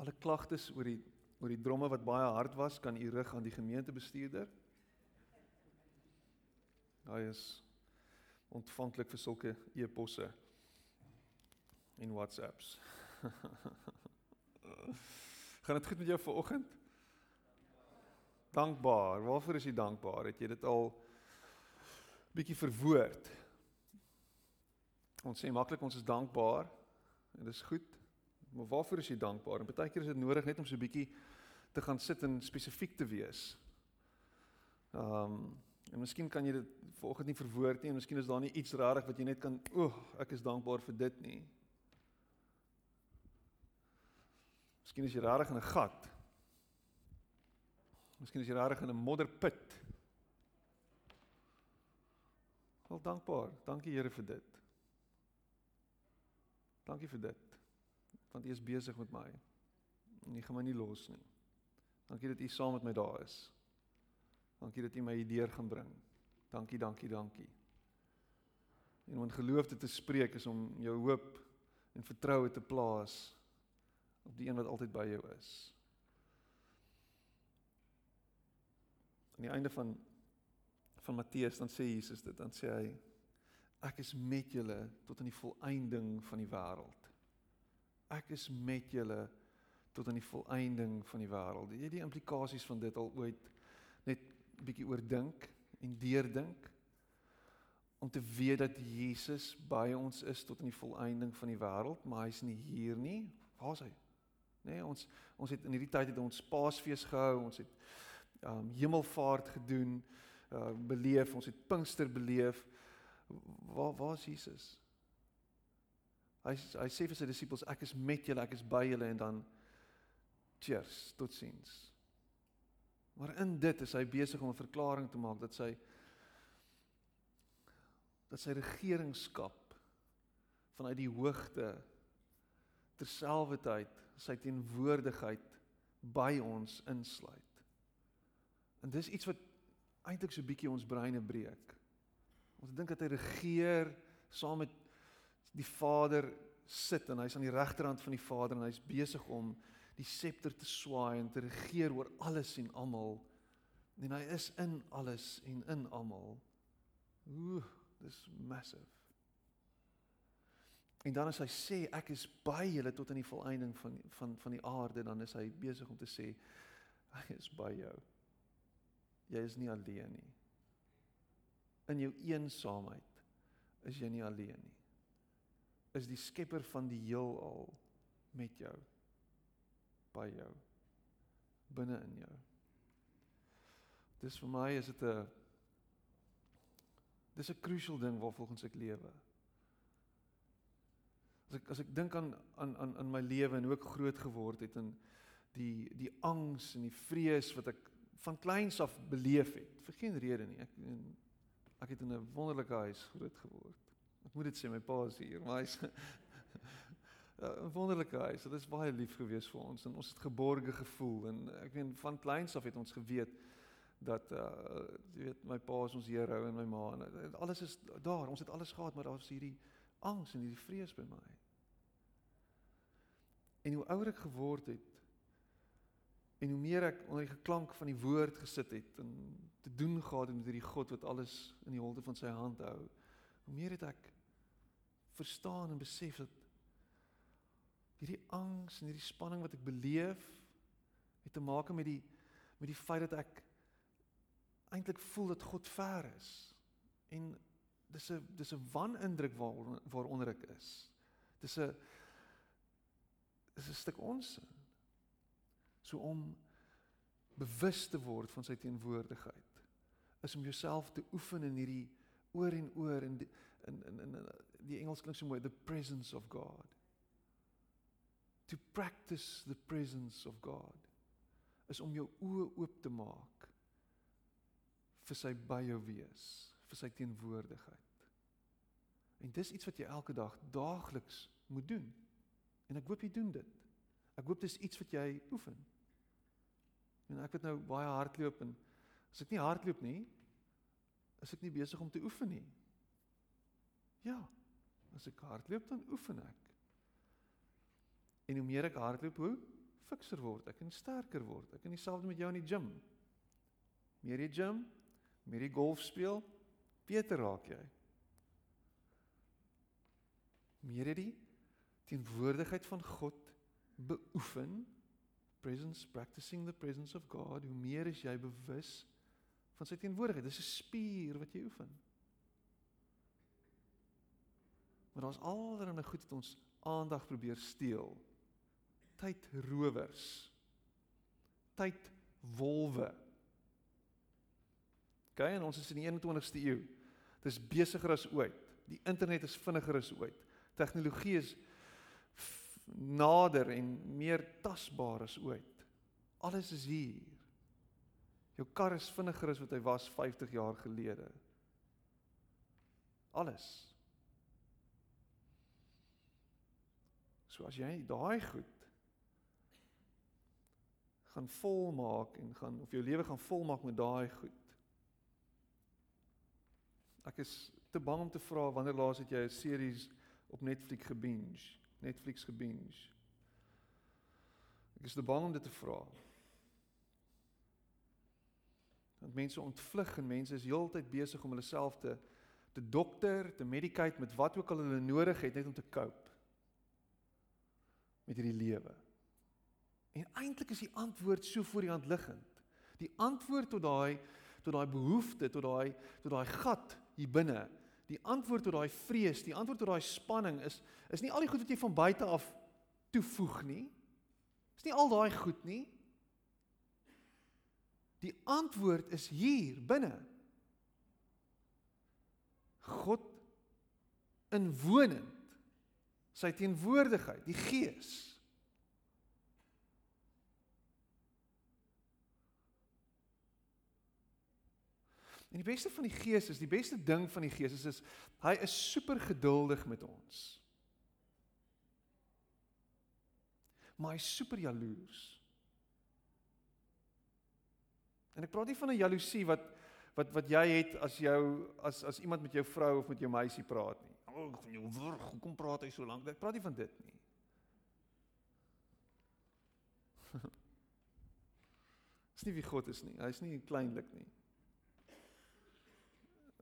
Alle klagtes oor die oor die dromme wat baie hard was, kan u rig aan die gemeentebestuurder. Hy is ontvanklik vir sulke e-posse en WhatsApps. Gaan dit goed met jou vanoggend? Dankbaar. Waarvoor is jy dankbaar? Het jy dit al bietjie verwoord? Ons sê maklik ons is dankbaar en dis goed. Maar waarvoor is jy dankbaar? En baie keer is dit nodig net om so 'n bietjie te gaan sit en spesifiek te wees. Ehm um, en miskien kan jy dit vanoggend nie verwoord nie en miskien is daar nie iets rarig wat jy net kan, o, oh, ek is dankbaar vir dit nie. Miskien is jy rarig in 'n gat. Miskien is jy rarig in 'n modderput. Wel dankbaar. Dankie Here vir dit. Dankie vir dit. Want U is besig met my. En U gaan my nie los nie. Dankie dat U saam met my daar is. Dankie dat U my hierdeur gaan bring. Dankie, dankie, dankie. En om in geloof te spreek is om jou hoop en vertroue te plaas op die een wat altyd by jou is. Aan die einde van van Matteus dan sê Jesus dit, dan sê hy ek is met julle tot aan die volëinding van die wêreld. Ek is met julle tot aan die volëinding van die wêreld. Het jy die implikasies van dit al ooit net bietjie oordink en deurdink om te weet dat Jesus by ons is tot aan die volëinding van die wêreld, maar hy's nie hier nie. Waar is hy? Nee, ons ons het in hierdie tyd het ons Paasfees gehou, ons het ehm um, hemelvaart gedoen, uh beleef, ons het Pinkster beleef. Waar waar is Jesus? Hy hy sê vir sy disippels ek is met julle, ek is by julle en dan cheers, totsiens. Maar in dit is hy besig om 'n verklaring te maak dat sy dat sy regeringskap vanuit die hoogte terselfdertyd sy teenwoordigheid by ons insluit. En dis iets wat eintlik so bietjie ons breine breek. Ons dink dat hy regeer saam met die Vader sit en hy's aan die regterhand van die Vader en hy's besig om die scepter te swaai en te regeer oor alles en almal. En hy is in alles en in almal. Ooh, dis massive. En dan as hy sê ek is by julle tot aan die volëinding van van van die aarde, dan is hy besig om te sê hy is by jou. Jy is nie alleen nie. In jou eensaamheid is jy nie alleen nie. Is die skepper van die heelal met jou by jou binne in jou. Dis vir my is dit 'n dis 'n crucial ding waar volgens ek lewe. As ek as ek dink aan aan aan in my lewe en hoe ek groot geword het en die die angs en die vrees wat ek van kleins af beleef het vir geen rede nie. Ek ek het in 'n wonderlike huis groot geword. Ek moet dit sê my pa is hier, maar hy's 'n wonderlike huis. Dit is baie lief gewees vir ons en ons het geborge gevoel en ek meen van kleins af het ons geweet dat uh jy weet my pa is ons hero en my ma en alles is daar. Ons het alles gehad, maar daar was hierdie angs en hierdie vrees by my. En hoe ouer ek geword het en hoe meer ek onder die geklank van die woord gesit het en te doen gehad het met hierdie God wat alles in die holte van sy hand hou, hoe meer het ek verstaan en besef dat hierdie angs en hierdie spanning wat ek beleef het te maak met die met die feit dat ek eintlik voel dat God ver is en dis 'n dis 'n wanindruk waar waaronder ek is. Dis 'n dis 'n stuk onsin. So om bewus te word van sy teenwoordigheid is om jouself te oefen in hierdie oor en oor in in in in die Engels klink so mooi the presence of God. To practice the presence of God is om jou oë oop te maak vir sy by jou wees vir sy teenwoordigheid. En dis iets wat jy elke dag daagliks moet doen. En ek hoop jy doen dit. Ek hoop dis iets wat jy oefen. En ek het nou baie hardloop en as ek nie hardloop nie, is ek nie besig om te oefen nie. Ja. As ek hardloop dan oefen ek. En hoe meer ek hardloop, hoe fikser word, ek kan sterker word. Ek kan dieselfde met jou in die gym. Meer jy gym, meer jy golf speel, beter raak jy. Meer jy die teenwoordigheid van God beoefen, presence practicing the presence of God, hoe meer is jy bewus van sy teenwoordigheid. Dis 'n spier wat jy oefen. Maar daar's allerlei goed wat ons aandag probeer steel. Tydrowers. Tydwolwe. OK, en ons is in die 21ste eeu. Dis besigger as ooit. Die internet is vinniger as ooit. Tegnologie is nader en meer tasbaar as ooit. Alles is hier. Jou kar is vinniger as wat hy was 50 jaar gelede. Alles. So as jy daai goed gaan volmaak en gaan of jou lewe gaan volmaak met daai goed. Ek is te bang om te vra wanneer laas het jy 'n series op Netflix gebinge? Netflix gebinge. Ek is te bang om dit te vra. Want mense ontvlug en mense is heeltyd besig om hulle self te te dokter, te medicate met wat ook al hulle nodig het net om te cope met hierdie lewe. En eintlik is die antwoord so voor die hand liggend. Die antwoord tot daai tot daai behoefte, tot daai tot daai gat hier binne. Die antwoord tot daai vrees, die antwoord tot daai spanning is is nie al die goed wat jy van buite af toevoeg nie. Is nie al daai goed nie. Die antwoord is hier binne. God inwonend. Sy teenwoordigheid, die Gees. En die beste van die Gees is, die beste ding van die Gees is, is hy is super geduldig met ons. Maar hy is super jaloers. En ek praat nie van 'n jaloesie wat wat wat jy het as jou as as iemand met jou vrou of met jou meisie praat nie. Oh, van jou wurg, hoekom praat hy so lank? Ek praat nie van dit nie. Dis nie wie God is nie. Hy's nie kleinlik nie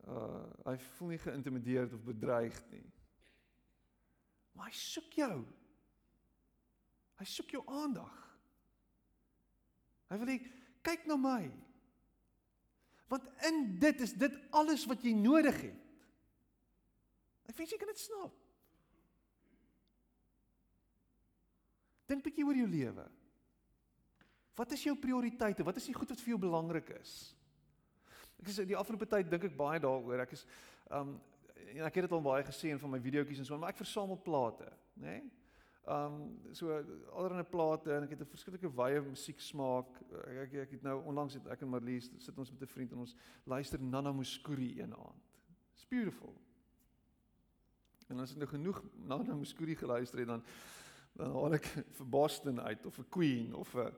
uh hy voel nie geïntimideerd of bedreig nie. Maar hy soek jou. Hy soek jou aandag. Hy wil hê kyk na my. Want in dit is dit alles wat jy nodig het. Ek weet jy kan dit snap. Dink 'n bietjie oor jou lewe. Wat is jou prioriteite? Wat is die goed wat vir jou belangrik is? Ek sê die afgelope tyd dink ek baie daaroor. Ek is um en ek het dit al baie gesien van my videoetjies en so, maar ek versamel plate, nê? Nee? Um so allerlei plate en ek het 'n verskillike wye musiek smaak. Ek, ek ek het nou onlangs het ek en Marlies sit ons met 'n vriend en ons luister Nana Muskuri een aand. It's beautiful. En as ek nou genoeg Nana Muskuri geluister het dan dan haal ek vir Boston uit of vir Queen of vir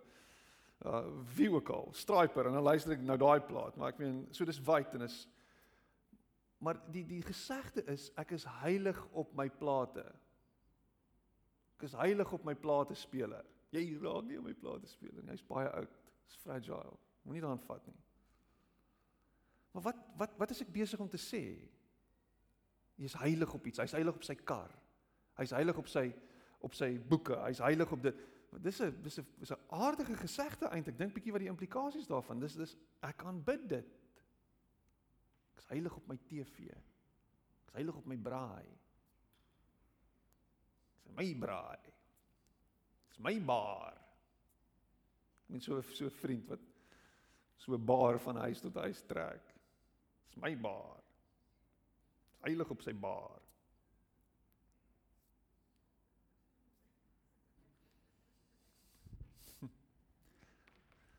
uh wie ook al, Striper en dan luister ek nou daai plaat, maar ek meen so dis wyd en is maar die die gesegde is ek is heilig op my plate. Ek is heilig op my plate speler. Jy raak nie op my plate speler nie. Hy's baie oud. Dis fragile. Moenie daaraan vat nie. Maar wat wat wat is ek besig om te sê? Hy is heilig op iets. Hy's heilig op sy kar. Hy's heilig op sy op sy boeke. Hy's heilig op dit dis 'n dis 'n is 'n aardige gesegde eintlik. Dink bietjie wat die implikasies daarvan. Dis dis ek aanbid dit. Ek is heilig op my TV. Ek is heilig op my braai. Dis my braai. Dis my bar. Net so so 'n vriend wat so 'n bar van huis tot huis trek. Dis my bar. Heilig op sy bar.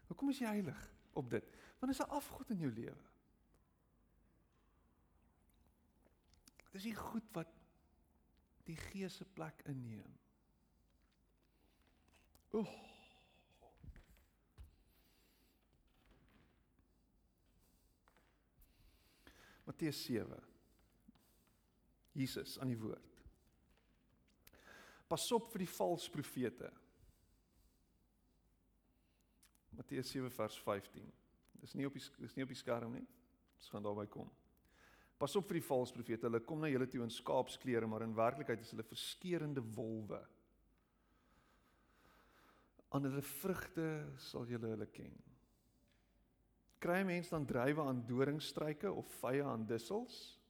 Hoekom is jy heilig op dit? Want is 'n afgod in jou lewe. Dis die goed wat die Gees se plek inneem. Oeg. Matteus 7. Jesus aan die woord. Pas op vir die valse profete. Matteus 7 vers 15. Dis nie op die dis nie op die skerm nie. Ons gaan daarby kom. Pas op vir die valse profete. Hulle kom na julle toe in skaapsklere, maar in werklikheid is hulle verskeurende wolwe. Aan hulle vrugte sal julle hulle ken. Kry mense dan drywe aan doringstruike of vye aan dussels?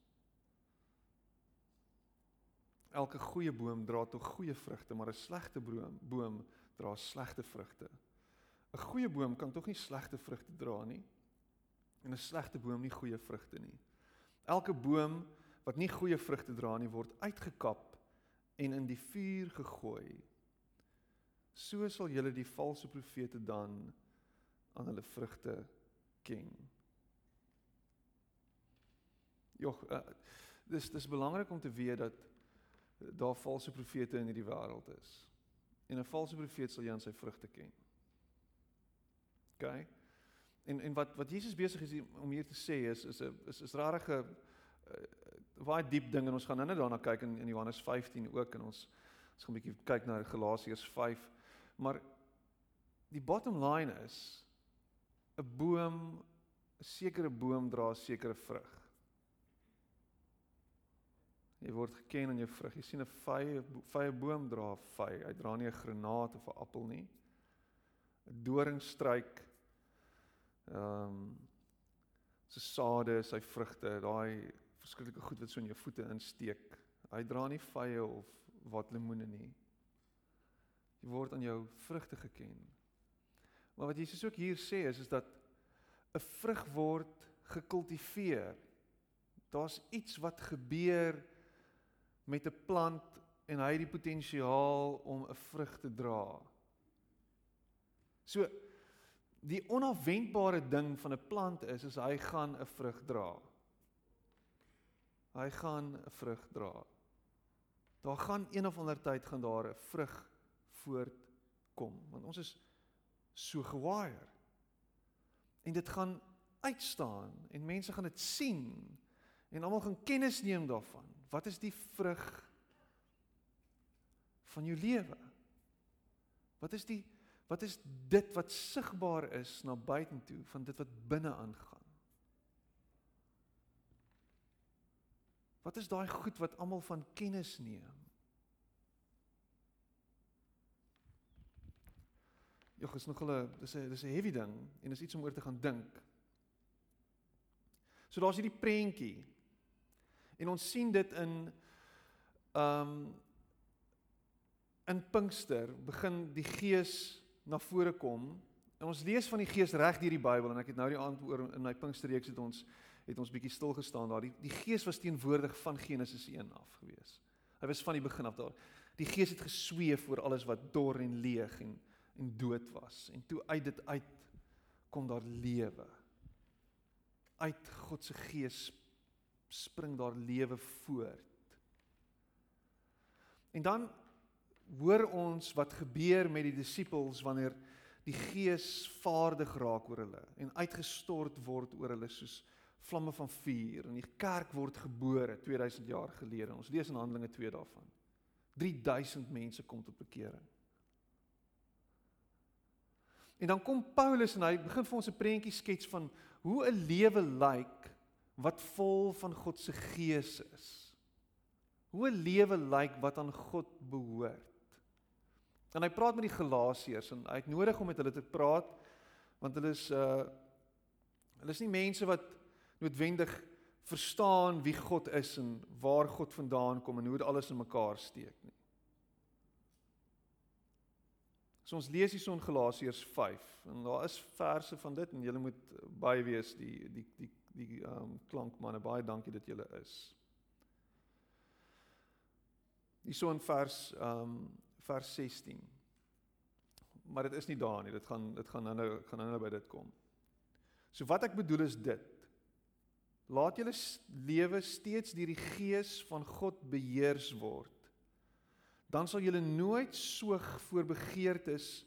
Elke goeie boom dra tog goeie vrugte, maar 'n slegte boom boom dra slegte vrugte. 'n Goeie boom kan tog nie slegte vrugte dra nie. En 'n slegte boom nie goeie vrugte nie. Elke boom wat nie goeie vrugte dra nie, word uitgekap en in die vuur gegooi. So sal julle die valse profete dan aan hulle vrugte ken. Jog, uh, dis dis belangrik om te weet dat daar valse profete in hierdie wêreld is. En 'n valse profeet sal jy aan sy vrugte ken. OK. En en wat wat Jesus besig is om hier te sê is is 'n is is rarige uh, baie diep ding en ons gaan nou net daarna kyk in in Johannes 15 ook en ons ons gaan 'n bietjie kyk na Galasiërs 5. Maar die bottom line is 'n boom 'n sekere boom dra 'n sekere vrug. Jy word geken aan jou vrug. Jy sien 'n vye vye boom dra vy. Hy dra nie 'n granaat of 'n appel nie. 'n Doringstruik ehm um, sy sade, sy vrugte, daai verskriklike goed wat so in jou voete insteek. Hy dra nie vye of wat lemoene nie. Jy word aan jou vrugte geken. Maar wat Jesus ook hier sê is is dat 'n vrug word gekultiveer. Daar's iets wat gebeur met 'n plant en hy het die potensiaal om 'n vrug te dra. So die onafwendbare ding van 'n plant is is hy gaan 'n vrug dra. Hy gaan 'n vrug dra. Daar gaan een of ander tyd gaan daar 'n vrug voortkom want ons is so gewire. En dit gaan uitstaan en mense gaan dit sien en almal gaan kennis neem daarvan. Wat is die vrug van jou lewe? Wat is die wat is dit wat sigbaar is na buitentoe van dit wat binne aangaan? Wat is daai goed wat almal van kennis neem? Jogg is nog 'n dis 'n dis 'n heavy ding en is iets om oor te gaan dink. So daar's hierdie prentjie. En ons sien dit in ehm um, in Pinkster begin die Gees na vore kom. En ons lees van die Gees reg deur die Bybel en ek het nou die aand oor in my Pinksterreeks het ons het ons bietjie stil gestaan daar. Die, die Gees was teenwoordig van Genesis 1 af gewees. Hy was van die begin af daar. Die Gees het gesweef oor alles wat dor en leeg en en dood was en toe uit dit uit kom daar lewe. Uit God se gees spring daar lewe voort. En dan hoor ons wat gebeur met die disippels wanneer die gees vaardig raak oor hulle en uitgestort word oor hulle soos vlamme van vuur en die kerk word gebore 2000 jaar gelede. Ons lees in Handelinge 2 daarvan. 3000 mense kom tot bekering. En dan kom Paulus en hy begin vir ons 'n prentjie skets van hoe 'n lewe lyk wat vol van God se gees is. Hoe 'n lewe lyk wat aan God behoort. En hy praat met die Galasiërs en hy het nodig om met hulle te praat want hulle is uh hulle is nie mense wat noodwendig verstaan wie God is en waar God vandaan kom en hoe dit alles in mekaar steek nie. So ons lees hier son Galasiërs 5 en daar is verse van dit en julle moet baie wees die die die die ehm um, klankmanne baie dankie dat julle is. Hier son vers ehm um, vers 16. Maar dit is nie daar nie. Dit gaan dit gaan nou gaan nou by dit kom. So wat ek bedoel is dit. Laat julle lewe steeds deur die gees van God beheers word dan sal julle nooit soog voor begeertes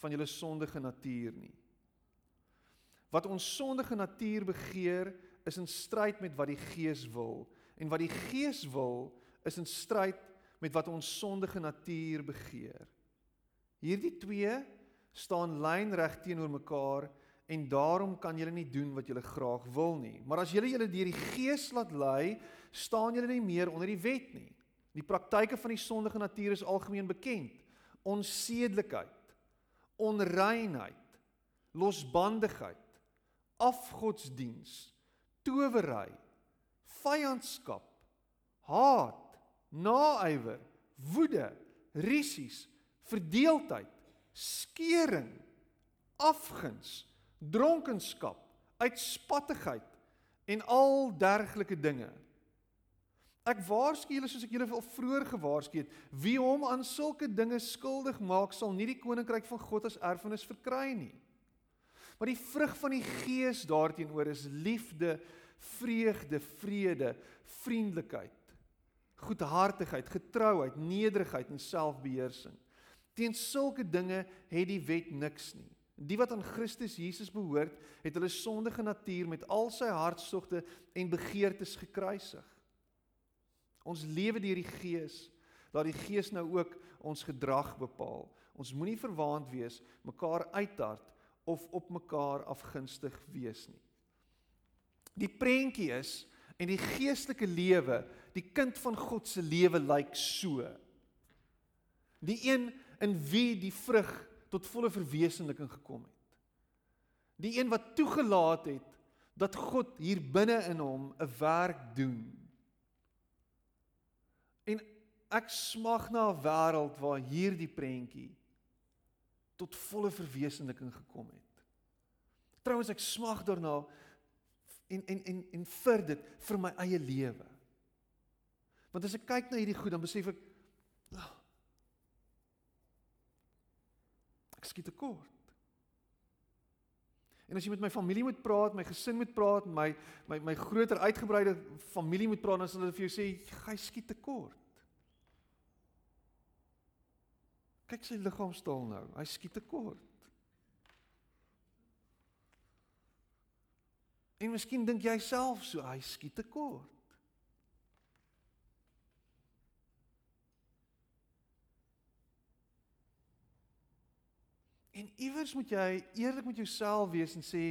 van julle sondige natuur nie. Wat ons sondige natuur begeer is in stryd met wat die Gees wil en wat die Gees wil is in stryd met wat ons sondige natuur begeer. Hierdie twee staan lynreg teenoor mekaar en daarom kan julle nie doen wat julle graag wil nie. Maar as julle julle deur die Gees laat lei, staan julle nie meer onder die wet nie. Die praktyke van die sondige natuur is algemeen bekend. Onsedelikheid, onreinheid, losbandigheid, afgodsdiens, towery, vyandskap, haat, naaiwer, woede, rissies, verdeeldheid, skering, afguns, dronkenskap, uitspattigheid en al dergelike dinge. Ek waarsku julle soos ek julle al vroeër gewaarsku het, wie hom aan sulke dinge skuldig maak, sal nie die koninkryk van God as erfenis verkry nie. Maar die vrug van die Gees daarteenoor is liefde, vreugde, vrede, vriendelikheid, goedhartigheid, getrouheid, nederigheid en selfbeheersing. Teen sulke dinge het die wet niks nie. Die wat aan Christus Jesus behoort, het hulle sondige natuur met al sy hartstogte en begeertes gekruisig. Ons lewe deur die Gees. Laat die Gees nou ook ons gedrag bepaal. Ons moenie verwaand wees, mekaar uithard of op mekaar afgunstig wees nie. Die prentjie is en die geestelike lewe, die kind van God se lewe lyk so. Die een in wie die vrug tot volle verwesenliking gekom het. Die een wat toegelaat het dat God hier binne in hom 'n werk doen En ek smag na 'n wêreld waar hierdie prentjie tot volle verwesenliking gekom het. Trouwens ek smag daarna en en en en vir dit vir my eie lewe. Want as ek kyk na hierdie goed dan besef ek oh, ek skiet tekort. En as jy met my familie moet praat, my gesin moet praat, my my my groter uitgebreide familie moet praat, dan sal hulle vir jou sê jy skiet tekort. Kyk sy liggaamstaal nou, hy skiet tekort. En miskien dink jy self so, hy skiet tekort. En iewers moet jy eerlik met jouself wees en sê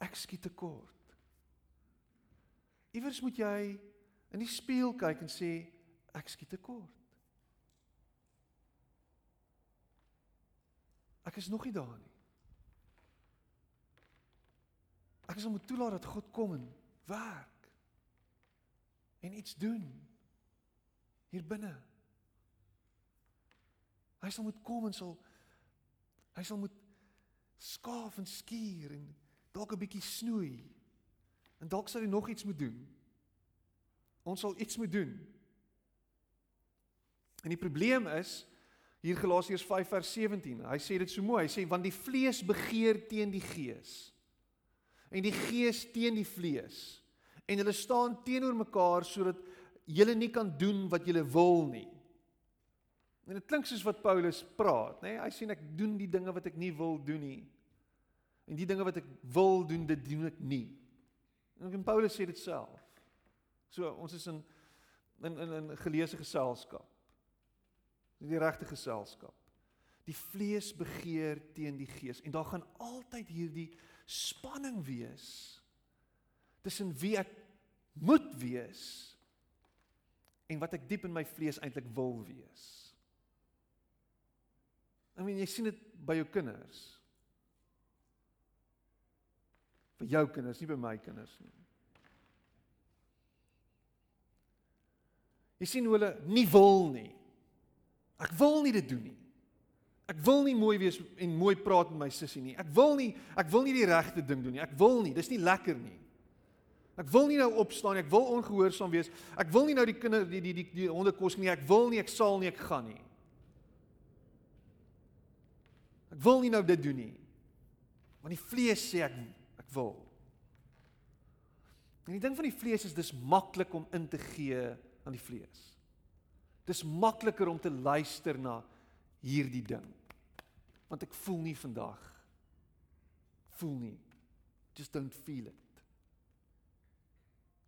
ek skiet tekort. Iewers moet jy in die spieël kyk en sê ek skiet tekort. Ek is nog nie daar nie. Ek is om te toelaat dat God kom en werk en iets doen hier binne. Hy sal moet kom en sal Hy sal moet skaaf en skuur en dalk 'n bietjie snoei. En dalk sal hy nog iets moet doen. Ons sal iets moet doen. En die probleem is hier Galasiërs 5 vers 17. Hy sê dit so mooi. Hy sê want die vlees begeer teen die gees. En die gees teen die vlees. En hulle staan teenoor mekaar sodat julle nie kan doen wat julle wil nie. En dit klink soos wat Paulus praat, nê? Nee? Hy sê ek doen die dinge wat ek nie wil doen nie. En die dinge wat ek wil doen, dit doen ek nie. En Paulus sê dit self. So ons is in in in 'n geleese geselskap. Dis die regte geselskap. Die vlees begeer teen die gees en daar gaan altyd hierdie spanning wees tussen wie ek moet wees en wat ek diep in my vlees eintlik wil wees. I mean, jy sien dit by jou kinders. Vir jou kinders, nie by my kinders nie. Jy sien hoe hulle nie wil nie. Ek wil nie dit doen nie. Ek wil nie mooi wees en mooi praat met my sussie nie. Ek wil nie ek wil nie die regte ding doen nie. Ek wil nie. Dis nie lekker nie. Ek wil nie nou opstaan nie. Ek wil ongehoorsaam wees. Ek wil nie nou die kinders die die die, die honde kos nie. Ek wil nie, ek sal nie, ek gaan nie. Ek wil nie nou dit doen nie. Want die vlees sê ek ek wil. En die ding van die vlees is dis maklik om in te gee aan die vlees. Dis makliker om te luister na hierdie ding. Want ek voel nie vandag. Voel nie. Just don't feel it.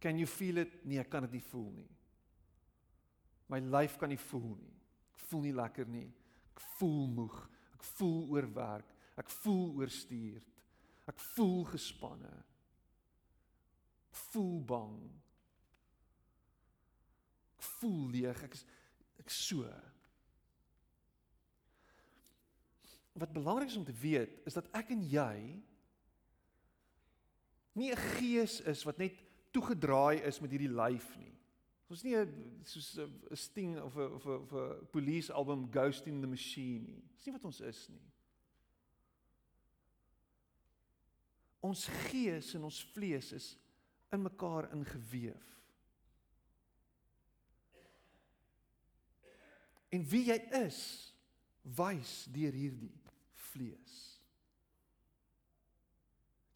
Can you feel it? Nee, ek kan dit nie voel nie. My lyf kan nie voel nie. Ek voel nie lekker nie. Ek voel moeg Ek voel oorwerk. Ek voel oorstuurd. Ek voel gespanne. Ek voel bang. Ek voel leeg. Ek is ek so. Wat belangrik is om te weet is dat ek en jy nie 'n gees is wat net toegedraai is met hierdie lyf nie. Ons nie 'n soos 'n Sting of 'n of 'n of 'n police album Ghost in the Machine nie. Dis nie wat ons is nie. Ons gees en ons vlees is in mekaar ingeweef. En wie jy is, wys deur hierdie vlees.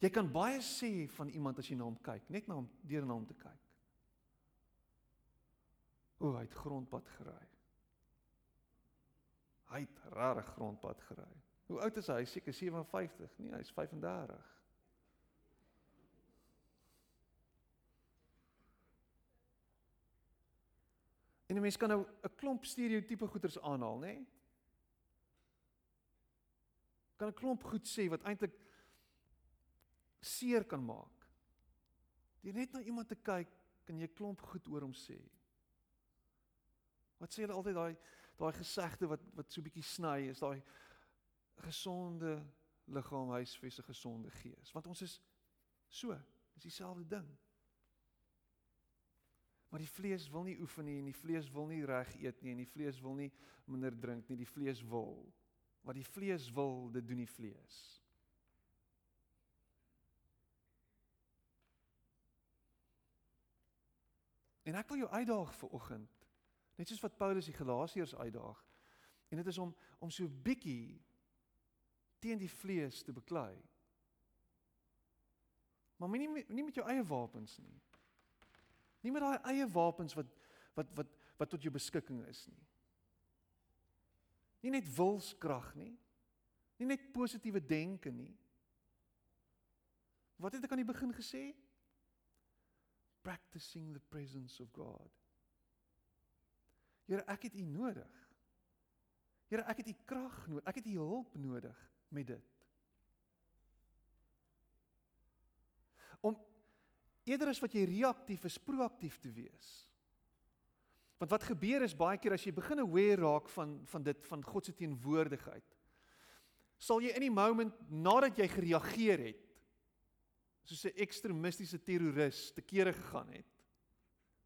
Jy kan baie sê van iemand as jy na hom kyk, net na hom deur na hom te kyk. O, hy het grondpad gery. Hy het rare grondpad gery. Hoe oud is hy? Seker 57. Nee, hy's 35. En 'n mens kan nou 'n klomp stereotipe goeters aanhaal, nê? Nee? Kan 'n klomp goed sê wat eintlik seer kan maak. Deur net na iemand te kyk, kan jy klomp goed oor hom sê. Wat sê hulle altyd daai daai gesegde wat wat so bietjie sny is daai gesonde liggaam huisves 'n gesonde gees. Want ons is so, is dieselfde ding. Maar die vlees wil nie oefen nie en die vlees wil nie reg eet nie en die vlees wil nie minder drink nie. Die vlees wil. Wat die vlees wil, dit doen die vlees. En ek wil jou uitdaag vir oggend. Net soos wat Paulus die Galasiërs uitdaag. En dit is om om so bietjie teen die vlees te beklei. Maar nie nie met jou eie wapens nie. Nie met daai eie wapens wat wat wat wat tot jou beskikking is nie. Nie net wilskrag nie. Nie net positiewe denke nie. Wat het ek aan die begin gesê? practicing the presence of God. Here, ek het U nodig. Here, ek het U krag nodig. Ek het U hulp nodig met dit. Om eerder as wat jy reaktief is, proaktief te wees. Want wat gebeur is baie keer as jy begin aware raak van van dit van God se teenwoordigheid, sal jy in die moment nadat jy gereageer het, soos 'n ekstremistiese terroris te kere gegaan het.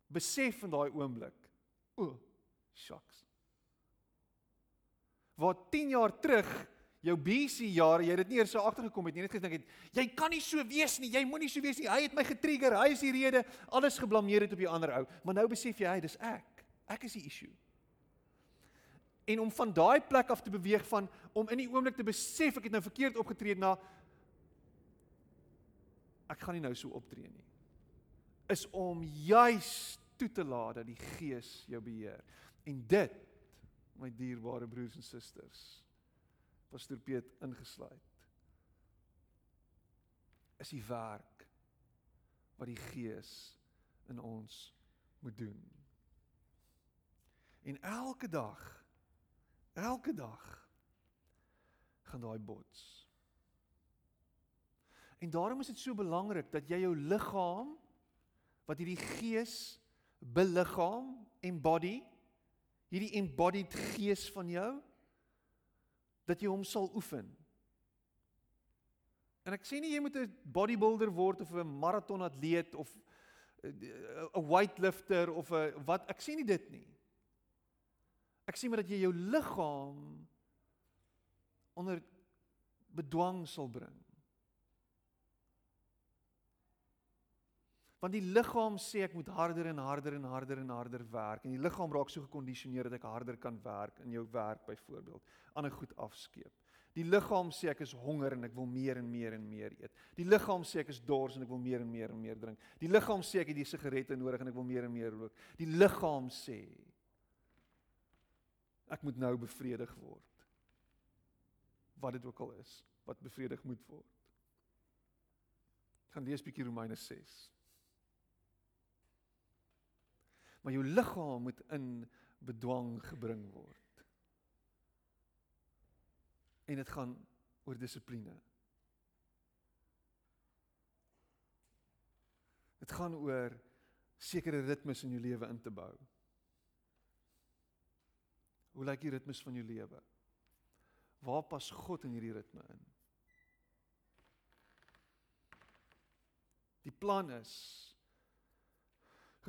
Besef in daai oomblik, o, shucks. Wat 10 jaar terug jou BC jare, jy het dit nie eers so agtergekom het nie, net gedink het, jy kan nie so wees nie, jy moenie so wees nie. Hy het my getrigger, hy is die rede, alles geblameer het op die ander ou. Maar nou besef jy, hy, dis ek. Ek is die issue. En om van daai plek af te beweeg van om in die oomblik te besef ek het nou verkeerd opgetree na ek gaan nie nou so optree nie. Is om juis toe te laat dat die Gees jou beheer. En dit, my dierbare broers en susters, Pastor Piet ingesluit, is die werk wat die Gees in ons moet doen. En elke dag elke dag gaan daai bots En daarom is dit so belangrik dat jy jou liggaam wat hierdie gees beliggaam, embody, hierdie embodied gees van jou dat jy hom sal oefen. En ek sê nie jy moet 'n bodybuilder word of 'n maratonatleet of 'n weightlifter of 'n wat ek sê nie dit nie. Ek sê maar dat jy jou liggaam onder bedwang sal bring. Want die liggaam sê ek moet harder en harder en harder en harder werk en die liggaam raak so gekondisioneer dat ek harder kan werk in jou werk byvoorbeeld, ander goed afskeep. Die liggaam sê ek is honger en ek wil meer en meer en meer eet. Die liggaam sê ek is dors en ek wil meer en meer en meer drink. Die liggaam sê ek het die sigarette nodig en ek wil meer en meer rook. Die liggaam sê ek moet nou bevredig word. Wat dit ook al is wat bevredig moet word. Ek gaan lees bietjie Romeine 6. Maar jou liggaam moet in bedwang gebring word. En dit gaan oor dissipline. Dit gaan oor sekere ritmes in jou lewe in te bou. Hoe lyk die ritmes van jou lewe? Waar pas God in hierdie ritme in? Die plan is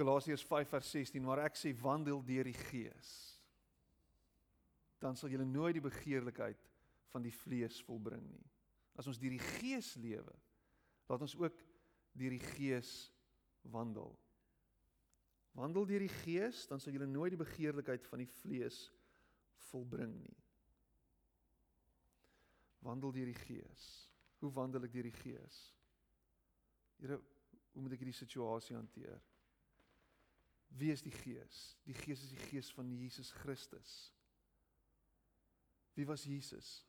Galasiërs 5 vers 16 waar ek sê wandel deur die gees. Dan sal jy nooit die begeerlikheid van die vlees volbring nie. As ons deur die gees lewe, laat ons ook deur die gees wandel. Wandel deur die gees, dan sal jy nooit die begeerlikheid van die vlees volbring nie. Wandel deur die gees. Hoe wandel ek deur die gees? Here, hoe moet ek hierdie situasie hanteer? Wie is die gees? Die gees is die gees van Jesus Christus. Wie was Jesus?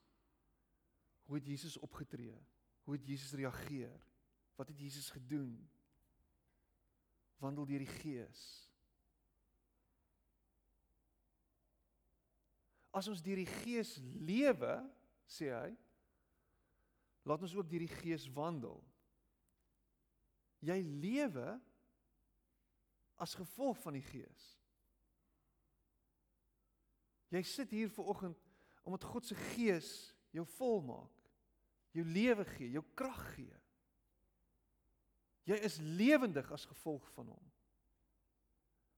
Hoe het Jesus opgetree? Hoe het Jesus reageer? Wat het Jesus gedoen? Wandel deur die gees. As ons deur die gees lewe, sê hy, laat ons ook deur die gees wandel. Jy lewe as gevolg van die gees. Jy sit hier ver oggend omdat God se gees jou volmaak. Jou lewe gee, jou krag gee. Jy is lewendig as gevolg van hom.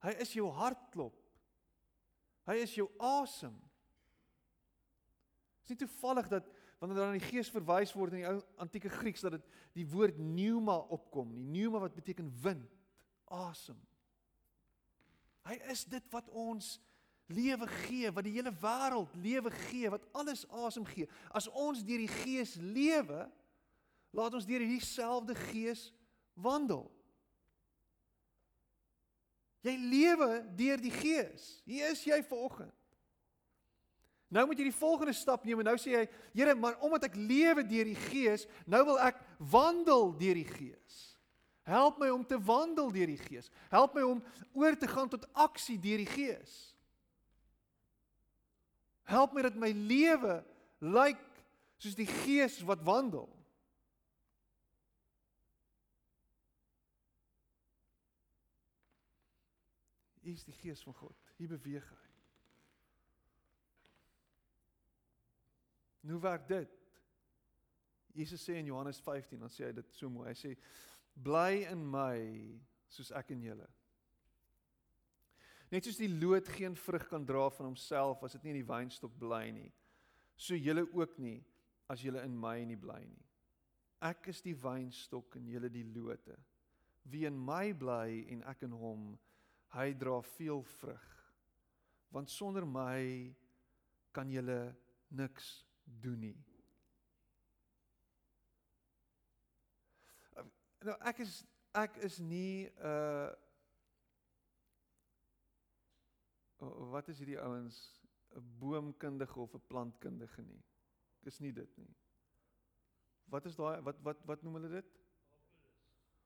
Hy is jou hartklop. Hy is jou asem. Dit is toevallig dat wanneer daar aan die gees verwys word in die ou antieke Grieks dat dit die woord pneuma opkom. Die pneuma wat beteken wind, asem. Hy is dit wat ons lewe gee, wat die hele wêreld lewe gee, wat alles asem gee. As ons deur die gees lewe, laat ons deur dieselfde gees wandel. Jy lewe deur die gees. Hier is jy vanoggend. Nou moet jy die volgende stap neem en nou sê jy, Here, maar omdat ek lewe deur die Gees, nou wil ek wandel deur die Gees. Help my om te wandel deur die Gees. Help my om oor te gaan tot aksie deur die Gees. Help my dat my lewe lyk soos die Gees wat wandel. Hier is die Gees van God. Hier beweeg hy. Hoe werk dit? Jesus sê in Johannes 15, dan sê hy dit so mooi. Hy sê bly in my soos ek in julle. Net soos die loot geen vrug kan dra van homself as dit nie in die wynstok bly nie, so julle ook nie as julle in my nie bly nie. Ek is die wynstok en julle die lote. Wie in my bly en ek in hom, hy dra veel vrug. Want sonder my kan julle niks doen nie. Nou ek is ek is nie 'n uh, wat is hierdie ouens 'n boomkundige of 'n plantkundige nie. Ek is nie dit nie. Wat is daai wat wat wat noem hulle dit?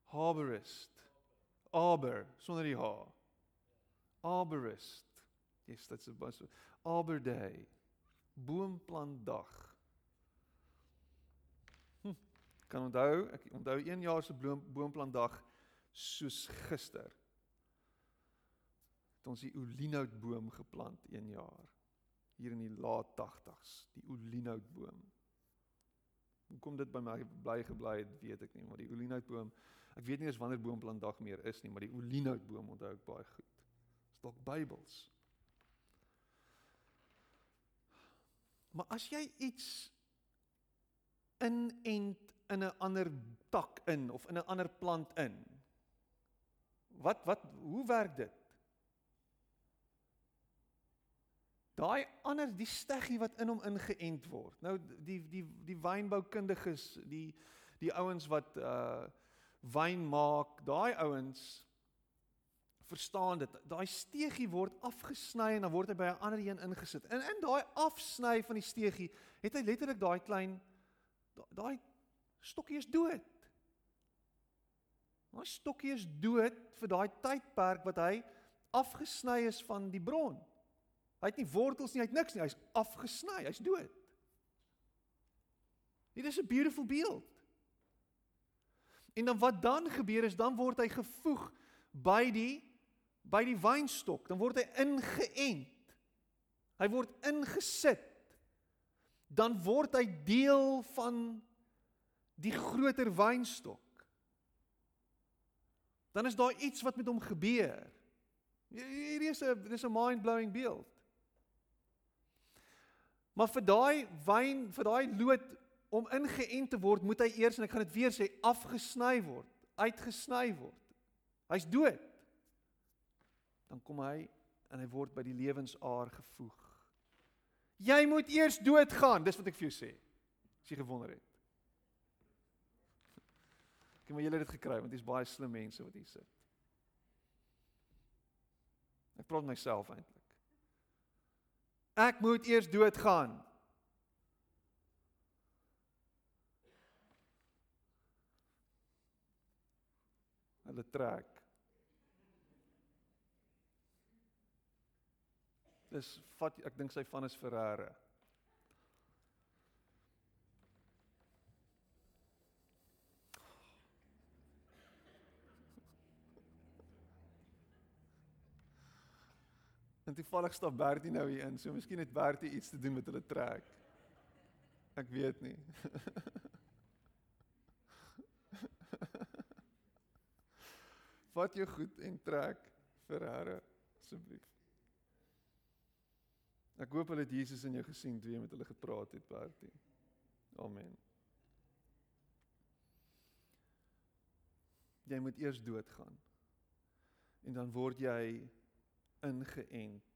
Arborist. Arbor sonder die h. Arborist. Yes, that's a bunch of Arbor Day boomplantdag. Kan onthou, ek onthou 1 jaar se boomplantdag soos gister. Het ons die olienhoutboom geplant 1 jaar hier in die laat 80s, die olienhoutboom. Hoe kom dit by my bly gebly het, weet ek nie, maar die olienhoutboom, ek weet nie eens wanneer boomplantdag meer is nie, maar die olienhoutboom onthou ek baie goed. Dis dalk Bybels. Maar as jy iets inent in 'n ander tak in of in 'n ander plant in. Wat wat hoe werk dit? Daai ander die steggie wat in hom ingeënt word. Nou die die die wynboukundiges, die die ouens wat uh wyn maak, daai ouens verstaan dit. Daai steegie word afgesny en dan word hy by 'n ander een ingesit. En in daai afsny van die steegie het hy letterlik daai klein daai stokkie is dood. Daai stokkie is dood vir daai tydperk wat hy afgesny is van die bron. Hy het nie wortels nie, hy het niks nie, hy's afgesny, hy's dood. Dit is 'n beautiful beeld. En dan wat dan gebeur is dan word hy gevoeg by die by die wynstok, dan word hy ingeënt. Hy word ingesit. Dan word hy deel van die groter wynstok. Dan is daar iets wat met hom gebeur. Hierdie is 'n dis 'n mind-blowing beeld. Maar vir daai wyn, vir daai lood om ingeënt te word, moet hy eers en ek gaan dit weer sê, afgesny word, uitgesny word. Hy's dood. Dan kom hy en hy word by die lewensaar gevoeg. Jy moet eers doodgaan, dis wat ek vir jou sê. As jy gewonder het. Ek maar julle dit gekry want dis baie slim mense wat hier sit. Ek praat myself eintlik. Ek moet eers doodgaan. Hulle trek. Dis vat ek dink sy van is Ferreira. Toevallig staan Bertie nou hier in, so miskien het Bertie iets te doen met hulle trek. Ek weet nie. Vat jou goed en trek vir Here asseblief. Ek hoop hulle het Jesus in jou gesien toe jy met hulle gepraat het, Bertie. Amen. Jy moet eers doodgaan. En dan word jy ingeënt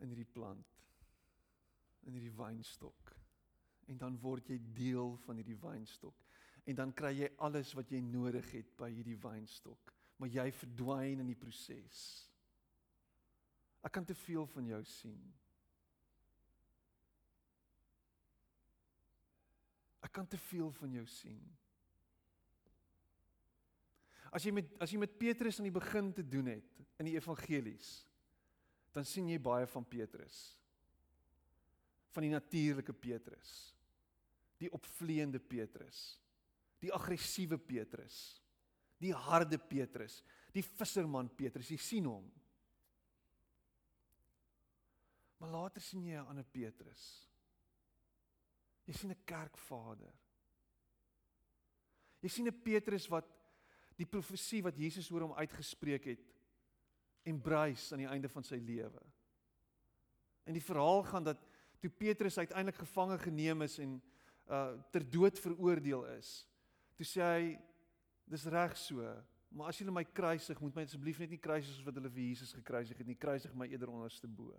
in hierdie plant in hierdie wynstok. En dan word jy deel van hierdie wynstok. En dan kry jy alles wat jy nodig het by hierdie wynstok. Maar jy verdwyn in die proses. Ek kan te veel van jou sien. Ek kan te veel van jou sien. As jy met as jy met Petrus aan die begin te doen het in die evangelies, dan sien jy baie van Petrus. Van die natuurlike Petrus. Die opvleende Petrus. Die aggressiewe Petrus. Die harde Petrus, die visserman Petrus, jy sien hom. Maar later sien jy 'n ander Petrus. Jy sien 'n kerkvader. Jy sien 'n Petrus wat die profesie wat Jesus oor hom uitgespreek het embrace aan die einde van sy lewe. En die verhaal gaan dat toe Petrus uiteindelik gevange geneem is en uh ter dood veroordeel is, toe sê hy dis reg so, maar as julle my kruisig, moet my asseblief net nie kruisig soos wat hulle vir Jesus gekruisig het nie, kruisig my eerder onderste bo.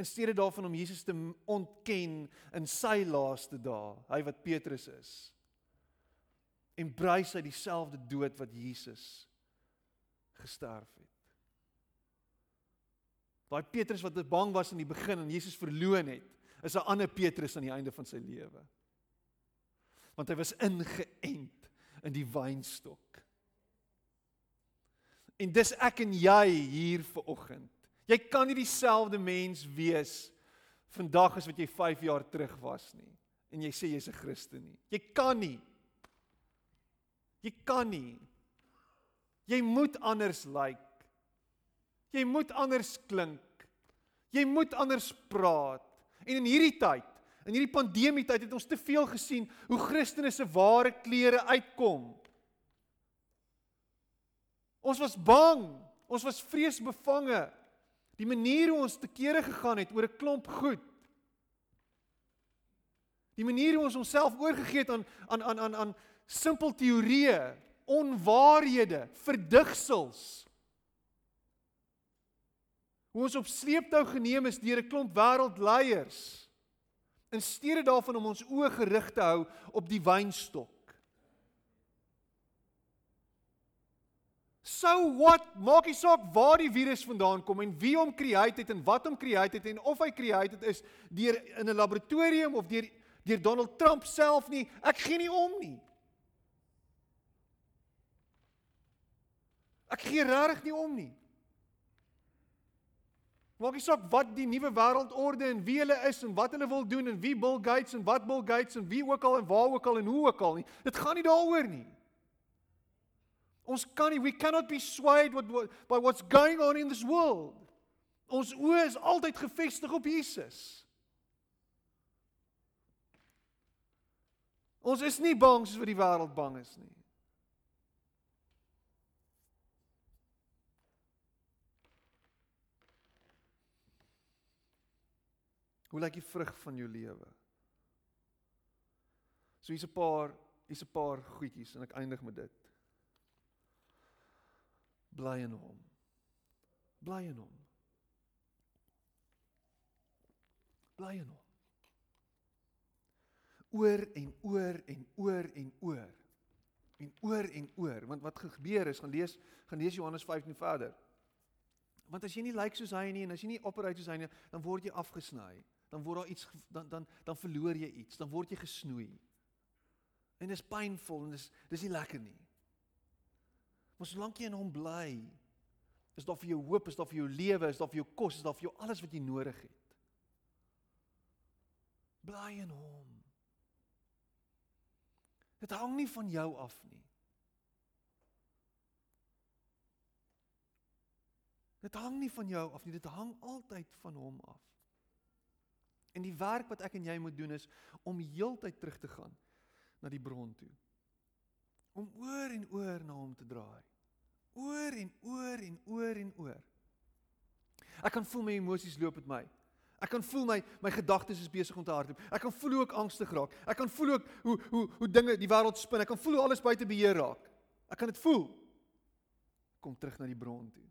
in steede daarvan om Jesus te ontken in sy laaste dae, hy wat Petrus is. En brys hy dieselfde dood wat Jesus gesterf het. Daai Petrus wat bang was in die begin en Jesus verloon het, is 'n ander Petrus aan die einde van sy lewe. Want hy was ingeënt in die wynstok. En dis ek en jy hier vir oggend. Jy kan nie dieselfde mens wees vandag as wat jy 5 jaar terug was nie. En jy sê jy's 'n Christen nie. Jy kan nie. Jy kan nie. Jy moet anders lyk. Like. Jy moet anders klink. Jy moet anders praat. En in hierdie tyd, in hierdie pandemie tyd het ons te veel gesien hoe Christene se ware klere uitkom. Ons was bang. Ons was vreesbevange. Die manier hoe ons te kere gegaan het oor 'n klomp goed. Die manier hoe ons onsself oorgegee het aan aan aan aan aan simpel teorieë, onwaarhede, verdigsels. Hoe ons op sleeptou geneem is deur 'n klomp wêreldleiers in steede daarvan om ons oë gerig te hou op die wynstok. So what? Maak nie saak waar die virus vandaan kom en wie hom create het en wat hom create het en of hy create het is deur in 'n laboratorium of deur deur Donald Trump self nie. Ek gee nie om nie. Ek gee regtig nie om nie. Maak nie saak wat die nuwe wêreldorde en wie hulle is en wat hulle wil doen en wie Bill Gates en wat Bill Gates en wie ook al en waar ook al en hoe ook al nie. Dit gaan nie daaroor nie. Ons kan nie we cannot be swayed what, what, by what's going on in this world. Ons oë is altyd gefestig op Jesus. Ons is nie bang soos wat die wêreld bang is nie. Hoe lyk die vrug van jou lewe? So hier's 'n paar, hier's 'n paar goedjies en ek eindig met dit. Bly in hom. Bly in hom. Bly in hom. Oor en oor en oor en oor. En oor en oor, want wat gebeur is, gaan lees, gaan lees Johannes 15 verder. Want as jy nie lyk like soos hy nie en as jy nie opereer soos hy nie, dan word jy afgesny dan word daar iets dan dan dan verloor jy iets, dan word jy gesnoei. En dit is pynvol en dis dis nie lekker nie. Maar solank jy in hom bly, is daar vir jou hoop, is daar vir jou lewe, is daar vir jou kos, is daar vir jou alles wat jy nodig het. Bly in hom. Dit hang nie van jou af nie. Dit hang nie van jou af nie, dit hang altyd van hom af. En die werk wat ek en jy moet doen is om heeltyd terug te gaan na die bron toe. Om oor en oor na hom te draai. Oor en oor en oor en oor. Ek kan voel my emosies loop met my. Ek kan voel my my gedagtes is besig om te hardloop. Ek kan voel hoe ek angstig raak. Ek kan voel ook hoe hoe hoe dinge die wêreld spin. Ek kan voel hoe alles buite beheer raak. Ek kan dit voel. Kom terug na die bron toe.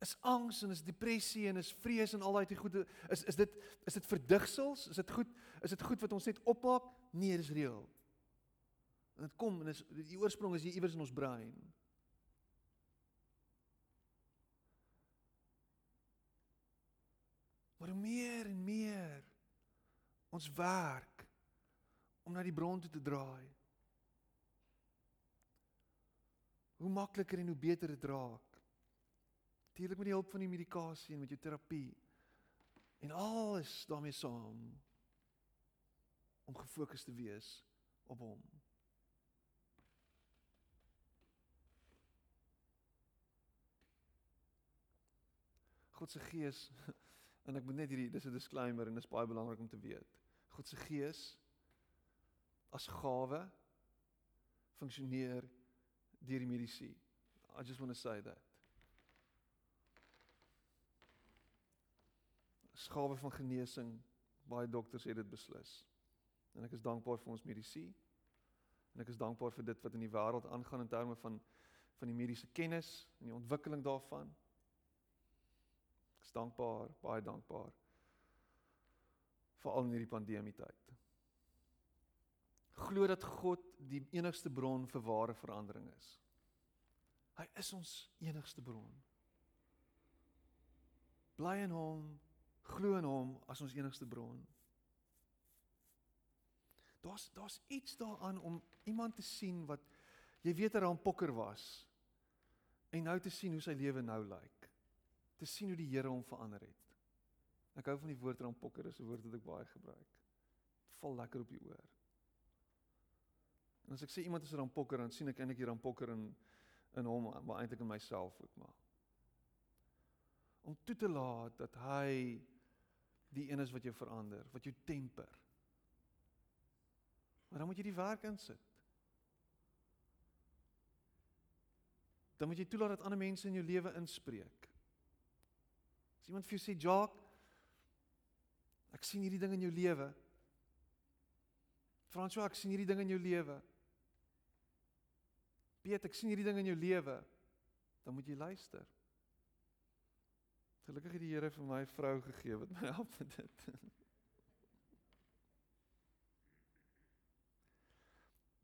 Is angs en is depressie en is vrees en al daai goede is is dit is dit verdigsels? Is dit goed is dit goed wat ons net opmaak? Nee dis reël en dit kom en is die oorsprong is hier iewers in ons brein. Maar hoe meer en meer ons werk om na die bron toe te draai hoe makliker en hoe beter dit raak Natuurlik met die hulp van die medikasie en met jou terapie. En alles daarmee saam om gefokus te wees op hom. God se gees en ek moet net hierdie dis 'n disclaimer en dit is baie belangrik om te weet. God se gees as gawe funksioneer deur die medisyne. I just want to say that. Skawe van genesing. Baie dokters het dit beslis. En ek is dankbaar vir ons medisy. En ek is dankbaar vir dit wat in die wêreld aangaan in terme van van die mediese kennis en die ontwikkeling daarvan. Ek is dankbaar, baie dankbaar veral in hierdie pandemie tyd. Glo dat God die enigste bron vir ware verandering is. Hy is ons enigste bron. Bly in hom glo in hom as ons enigste bron. Daar's daar's iets daaraan om iemand te sien wat jy weet hy raampokker was en nou te sien hoe sy lewe nou lyk. Te sien hoe die Here hom verander het. Ek hou van die woord raampokker, dis 'n woord wat ek baie gebruik. Dit val lekker op die oor. En as ek sê iemand is 'n raampokker, dan sien ek eintlik die raampokker in in hom, maar eintlik in myself ook maar. Om toe te laat dat hy die een is wat jou verander, wat jou temper. Maar dan moet jy die werk insit. Dan moet jy toelaat dat ander mense in jou lewe inspreek. As iemand vir jou sê, "Jock, ek sien hierdie ding in jou lewe." François, ek sien hierdie ding in jou lewe. Piet, ek sien hierdie ding in jou lewe. Dan moet jy luister. Gelukkig het die Here vir my vrou gegee wat my help met dit.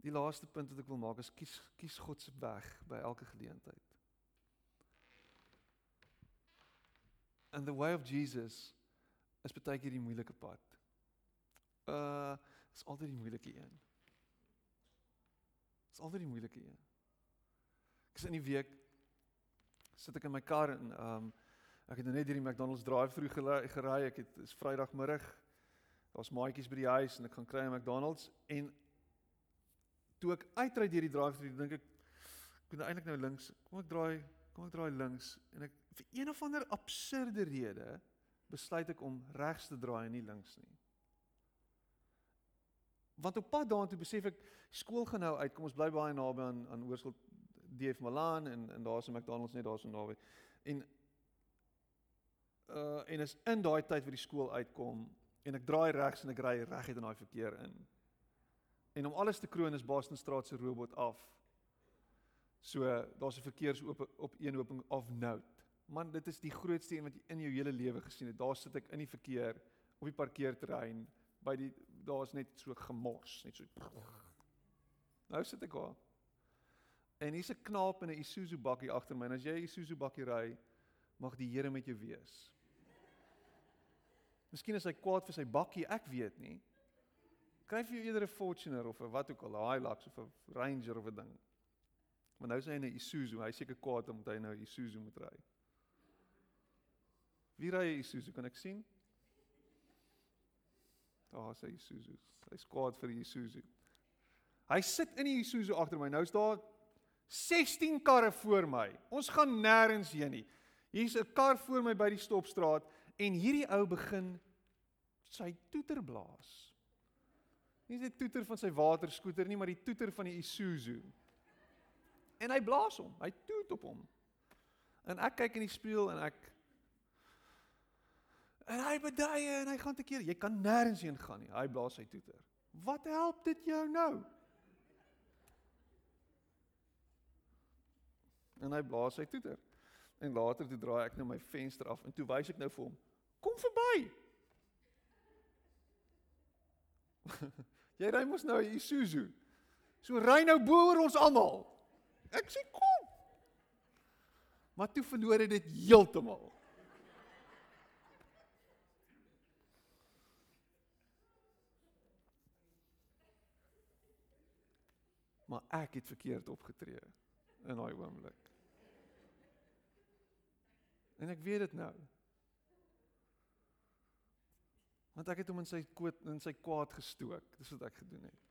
Die laaste punt wat ek wil maak is kies kies God se weg by elke geleentheid. And the way of Jesus is baie keer die moeilike pad. Uh is altyd die moeilike een. Is altyd die moeilike een. Ek is in die week sit ek in my kar en ehm um, ek het nou net hierdie McDonald's drive-through gery. Ek het is Vrydagmiddag. Daar's maatjies by die huis en ek gaan kry 'n McDonald's en toe ek uitry deur die drive-through dink ek ek moet eintlik nou links. Kom ek draai, kom ek draai links en ek vir een of ander absurde rede besluit ek om regs te draai en nie links nie. Want op pad daartoe besef ek skool gaan nou uit. Kom ons bly baie naby aan aan Hoërskool DF Milan en en daar's 'n McDonald's net daar so naby. En uh en is in daai tyd waar die skool uitkom en ek draai regs en ek ry reguit in daai verkeer in. En om alles te kroon is Bostonstraat se robot af. So daar's 'n verkeersoop op een opening of note. Man, dit is die grootste een wat jy in jou hele lewe gesien het. Daar sit ek in die verkeer op die parkeerterrein by die daar's net so gemors, net so. Nou sit ek daar. En hier's 'n knaap in 'n Isuzu bakkie agter my. En as jy 'n Isuzu bakkie ry, mag die Here met jou wees. Miskien is hy kwaad vir sy bakkie, ek weet nie. Kryf jy eerder 'n Fortuner of 'n wat ook al, 'n Hilux of 'n Ranger of 'n ding. Maar nou is hy in 'n Isuzu. Hy seker kwaad omdat hy nou 'n Isuzu moet ry. Wie ry 'n Isuzu? Kan ek sien? Daar is hy Isuzu. Hy's kwaad vir die Isuzu. Hy sit in die Isuzu agter my. Nou is daar 16 karre voor my. Ons gaan nêrens heen nie. Hier's 'n kar voor my by die stopstraat en hierdie ou begin sy toeter blaas. Nie die toeter van sy waterskooter nie, maar die toeter van die Isuzu. En hy blaas hom. Hy toet op hom. En ek kyk in die spieël en ek En hy beduie en hy gaan te keer. Jy kan nêrens heen gaan nie. Hy blaas sy toeter. Wat help dit jou nou? en hy blaas sy toeter. En later toe draai ek nou my venster af en toe wys ek nou vir hom: "Kom verby." Jy ry mos nou 'n Isuzu. So ry nou bo oor ons almal. Ek sê kom. Maar toe verloor dit heeltemal. Maar ek het verkeerd opgetree in daai oomblik. En ek weet dit nou. Want ek het hom in sy koot in sy kwaad gestook. Dis wat ek gedoen het.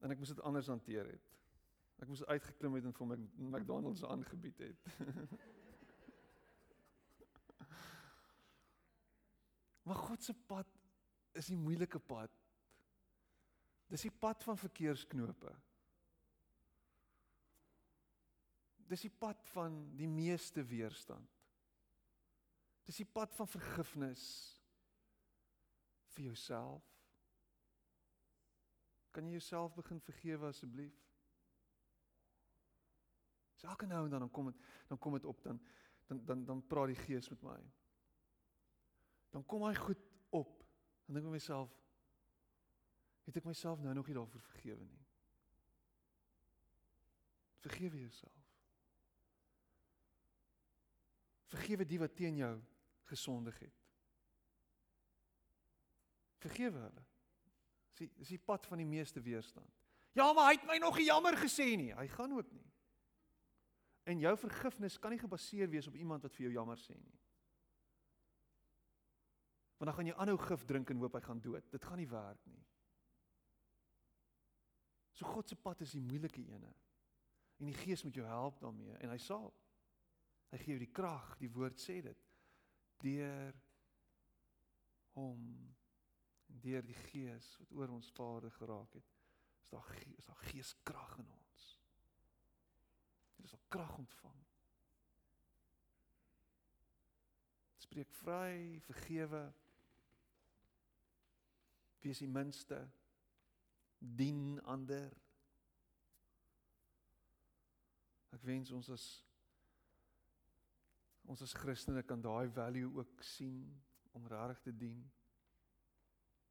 En ek moes dit anders hanteer het. Ek moes uitgeklim het en vir my McDonald's aangebied het. maar God se pad is die moeilike pad. Dis die pad van verkeersknope. Dis die pad van die meeste weerstand. Dis die pad van vergifnis vir jouself. Kan jy jouself begin vergewe asseblief? Elke nou en dan dan kom dit dan kom dit op dan dan dan dan praat die Gees met my. Dan kom hy goed op. Dan dink ek myself het ek myself nou nog nie daarvoor vergewe nie. Vergewe jouself. Vergewe die wat teen jou gesondig het. Vergewe hulle. Dis dis die pad van die meeste weerstand. Ja, maar hy het my nog nie jammer gesê nie. Hy gaan ook nie. En jou vergifnis kan nie gebaseer wees op iemand wat vir jou jammer sê nie. Want dan gaan jy aanhou gif drink en hoop hy gaan dood. Dit gaan nie werk nie. So God se pad is die moeilike ene. En die Gees moet jou help daarmee en hy sal. Hy gee jou die krag, die woord sê dit. Deur hom deur die Gees wat oor ons Vader geraak het. Is daar is daar geeskrag in ons. Dit is al krag ontvang. Spreek vry, vergewe. Wees die minste dien ander. Ek wens ons as ons as Christene kan daai value ook sien om regtig te dien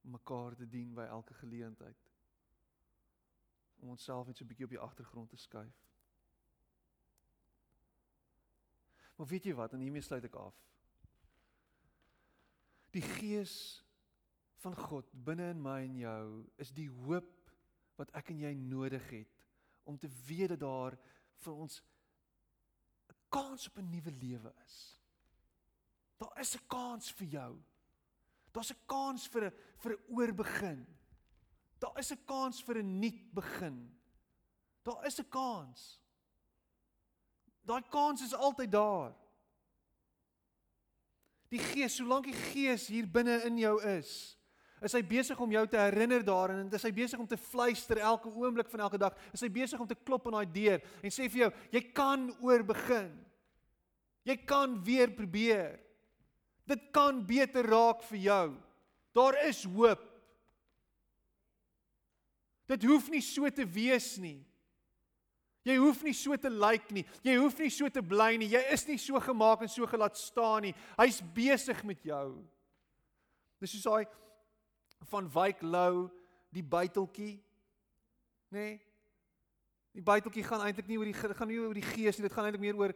mekaar te dien by elke geleentheid om onsself net so 'n bietjie op die agtergrond te skuif. Maar weet jy wat, en hiermee sluit ek af. Die gees van God binne in my en jou is die hoop wat ek en jy nodig het om te weet dat daar vir ons kans op 'n nuwe lewe is. Daar is 'n kans vir jou. Daar's 'n kans vir 'n vir 'n oorbegin. Daar is 'n kans vir 'n nuut begin. Daar is 'n kans. Daai kans is altyd daar. Die Gees, solank die Gees hier binne in jou is, is hy besig om jou te herinner daarin en dis hy besig om te fluister elke oomblik van elke dag. Is hy besig om te klop aan daai deur en sê vir jou, jy kan oorbegin. Jy kan weer probeer. Dit kan beter raak vir jou. Daar is hoop. Dit hoef nie so te wees nie. Jy hoef nie so te lyk like nie. Jy hoef nie so te bly nie. Jy is nie so gemaak en so gelaat staan nie. Hy's besig met jou. Dis soos daai van Wyk Lou die buiteltjie. Nê? Nee? Die buiteltjie gaan eintlik nie oor die gaan nie oor die gees nie. Dit gaan eintlik meer oor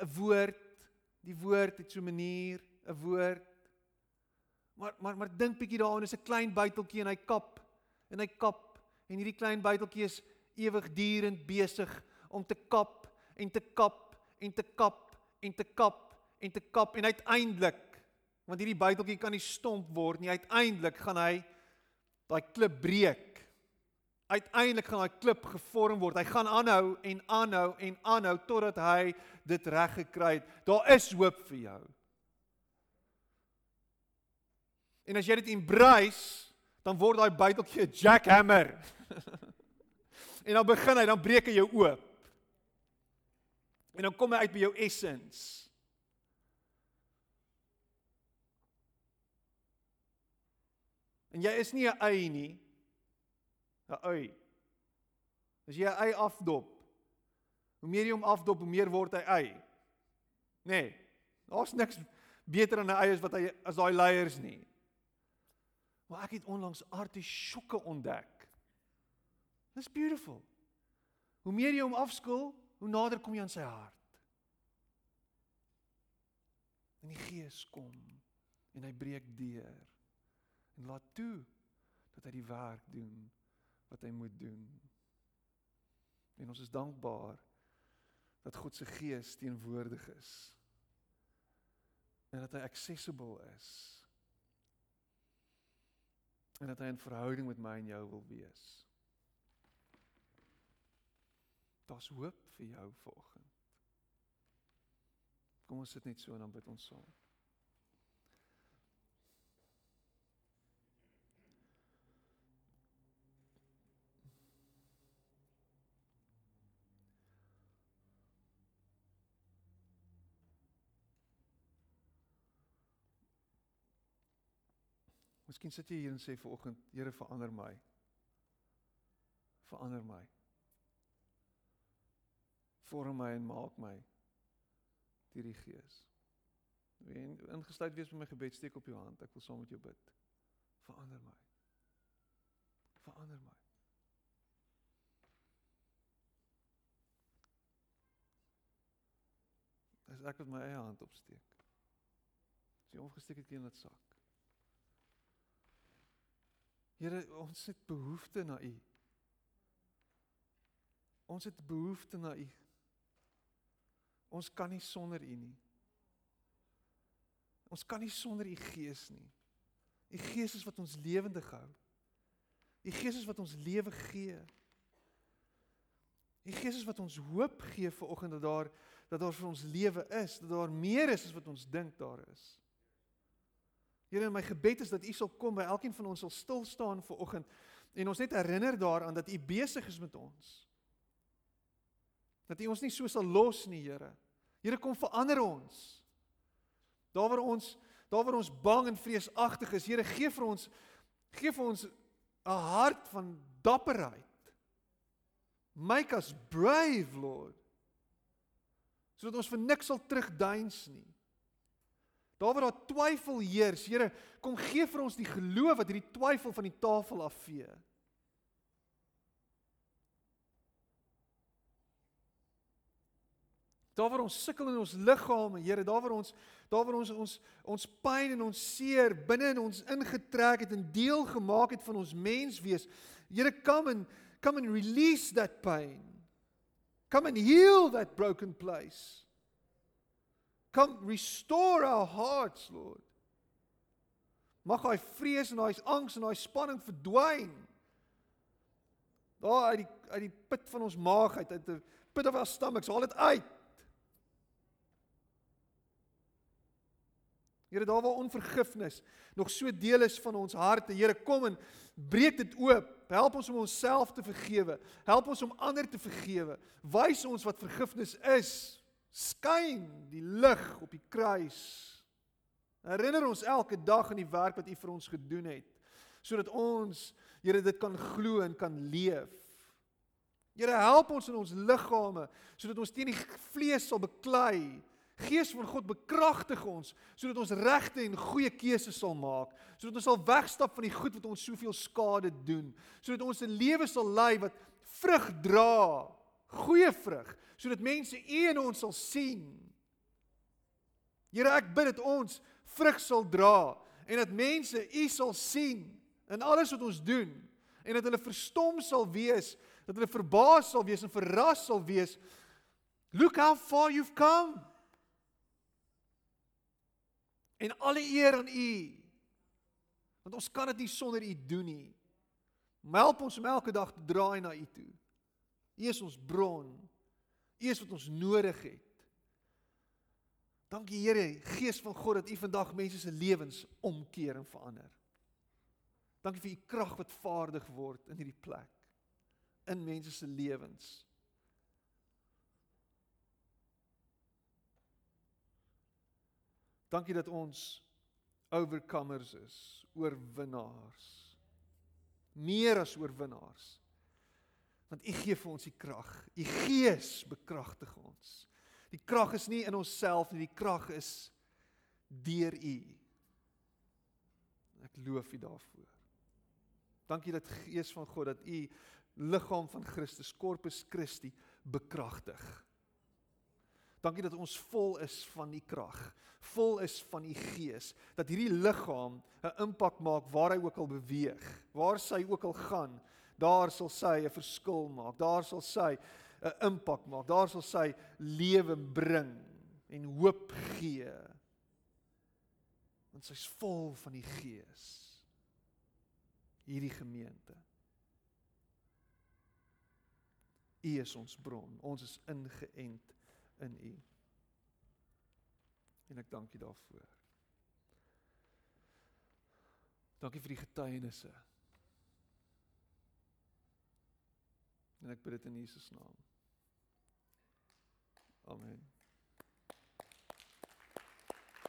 'n woord. Die woord het so 'n manier, 'n woord. Maar maar maar dink bietjie daaraan, is 'n klein buiteltjie en hy kap en hy kap en hierdie klein buiteltjie is ewigdurend besig om te kap en te kap en te kap en te kap en te kap en uiteindelik want hierdie buiteltjie kan nie stomp word nie. Uiteindelik gaan hy daai klip breek. Uiteindelik gaan daai klip gevorm word. Hy gaan aanhou en aanhou en aanhou totdat hy dit reg gekry het. Daar is hoop vir jou. En as jy dit embrace dan word daai buiteltjie 'n jackhammer. En dan begin hy, dan breek hy jou oop. En dan kom hy uit by jou essence. En jy is nie 'n ei nie. 'n Ei. As jy 'n ei afdop, hoe meer jy hom afdop, hoe meer word hy ei. Nê. Nee, Daar's niks beter aan 'n ei as wat hy as daai leiers nie. Maar ek het onlangs artisjokke ontdek. Dis beautiful. Hoe meer jy hom afskil, hoe nader kom jy aan sy hart. En die Gees kom en hy breek deur en laat toe dat hy die werk doen wat hy moet doen. En ons is dankbaar dat God se Gees teenwoordig is. En dat hy accessible is. En dat hy 'n verhouding met my en jou wil wees. Daar's hoop vir jou vanoggend. Kom ons sit net so en dan bid ons saam. Miskien sit jy hier en sê vir oggend, Here verander my. Verander my vorm my en maak my deur die Gees. Wie ingesluit wees met my gebed steek op jou hand. Ek wil saam met jou bid. Verander my. Verander my. Dis ek met my eie hand opsteek. As jy opgesteek het in 'n sak. Here, ons het behoefte na U. Ons het behoefte na U. Ons kan nie sonder U nie. Ons kan nie sonder U Gees nie. U Gees is wat ons lewendig hou. U Gees is wat ons lewe gee. U Gees is wat ons hoop gee vir oggend dat daar dat daar vir ons lewe is, dat daar meer is as wat ons dink daar is. Here, my gebed is dat U sal kom by elkeen van ons sal stil staan vir oggend en ons net herinner daaraan dat U besig is met ons. Dat U ons nie so sal los nie, Here. Here kom verander ons. Daar waar ons daar waar ons bang en vreesagtig is, Here gee vir ons gee vir ons 'n hart van dapperheid. Make us brave, Lord. Sodat ons vir niks sal terugduins nie. Daar waar daar twyfel heers, Here, kom gee vir ons die geloof wat hierdie twyfel van die tafel afvee. Daar waar ons sukkel in ons liggame, Here, daar waar ons daar waar ons ons ons pyn en ons seer binne in ons ingetrek het en deel gemaak het van ons menswees. Here, kom en come and release that pain. Come and heal that broken place. Come restore our hearts, Lord. Mag daai vrees en daai angs en daai spanning verdwyn. Daar uit die uit die put van ons maag uit uit 'n put of our stomachs, haal dit uit. Here, daar waar onvergifnis nog so deel is van ons harte, Here, kom en breek dit oop. Help ons om onsself te vergewe. Help ons om ander te vergewe. Wys ons wat vergifnis is. Skyn die lig op die kruis. Herinner ons elke dag aan die werk wat U vir ons gedoen het, sodat ons, Here, dit kan glo en kan leef. Here, help ons in ons liggame sodat ons teen die vlees sal beklei Gees van God bekragtig ons sodat ons regte en goeie keuses sal maak, sodat ons sal wegstap van die goed wat ons soveel skade doen, sodat ons 'n lewe sal lei wat vrug dra, goeie vrug, sodat mense U in ons sal sien. Here, ek bid dat ons vrug sal dra en dat mense U sal sien in alles wat ons doen en dat hulle verstom sal wees, dat hulle verbaas sal wees en verras sal wees. Look how far you've come. En alle eer aan U. Want ons kan dit nie sonder U doen nie. Help ons om elke dag te draai na U toe. U is ons bron. U is wat ons nodig het. Dankie Here, Gees van God dat U vandag mense se lewens omkeer en verander. Dankie vir U krag wat vaardig word in hierdie plek in mense se lewens. Dankie dat ons overcomers is, oorwinnaars. Meer as oorwinnaars. Want U gee vir ons die krag. U Gees bekragtig ons. Die krag is nie in onsself nie, die krag is deur U. Ek loof U daarvoor. Dankie dat Gees van God dat U liggaam van Christus, Corpus Christi bekragtig. Dankie dat ons vol is van u krag, vol is van u gees, dat hierdie liggaam 'n impak maak waar hy ook al beweeg, waar sy ook al gaan, daar sal sy 'n verskil maak, daar sal sy 'n impak maak, daar sal sy lewe bring en hoop gee. Want sy's vol van die gees. Hierdie gemeente. U is ons bron. Ons is ingeënt in U. En ek dank U daarvoor. Dankie vir die getuienisse. En ek bid dit in Jesus naam. Amen.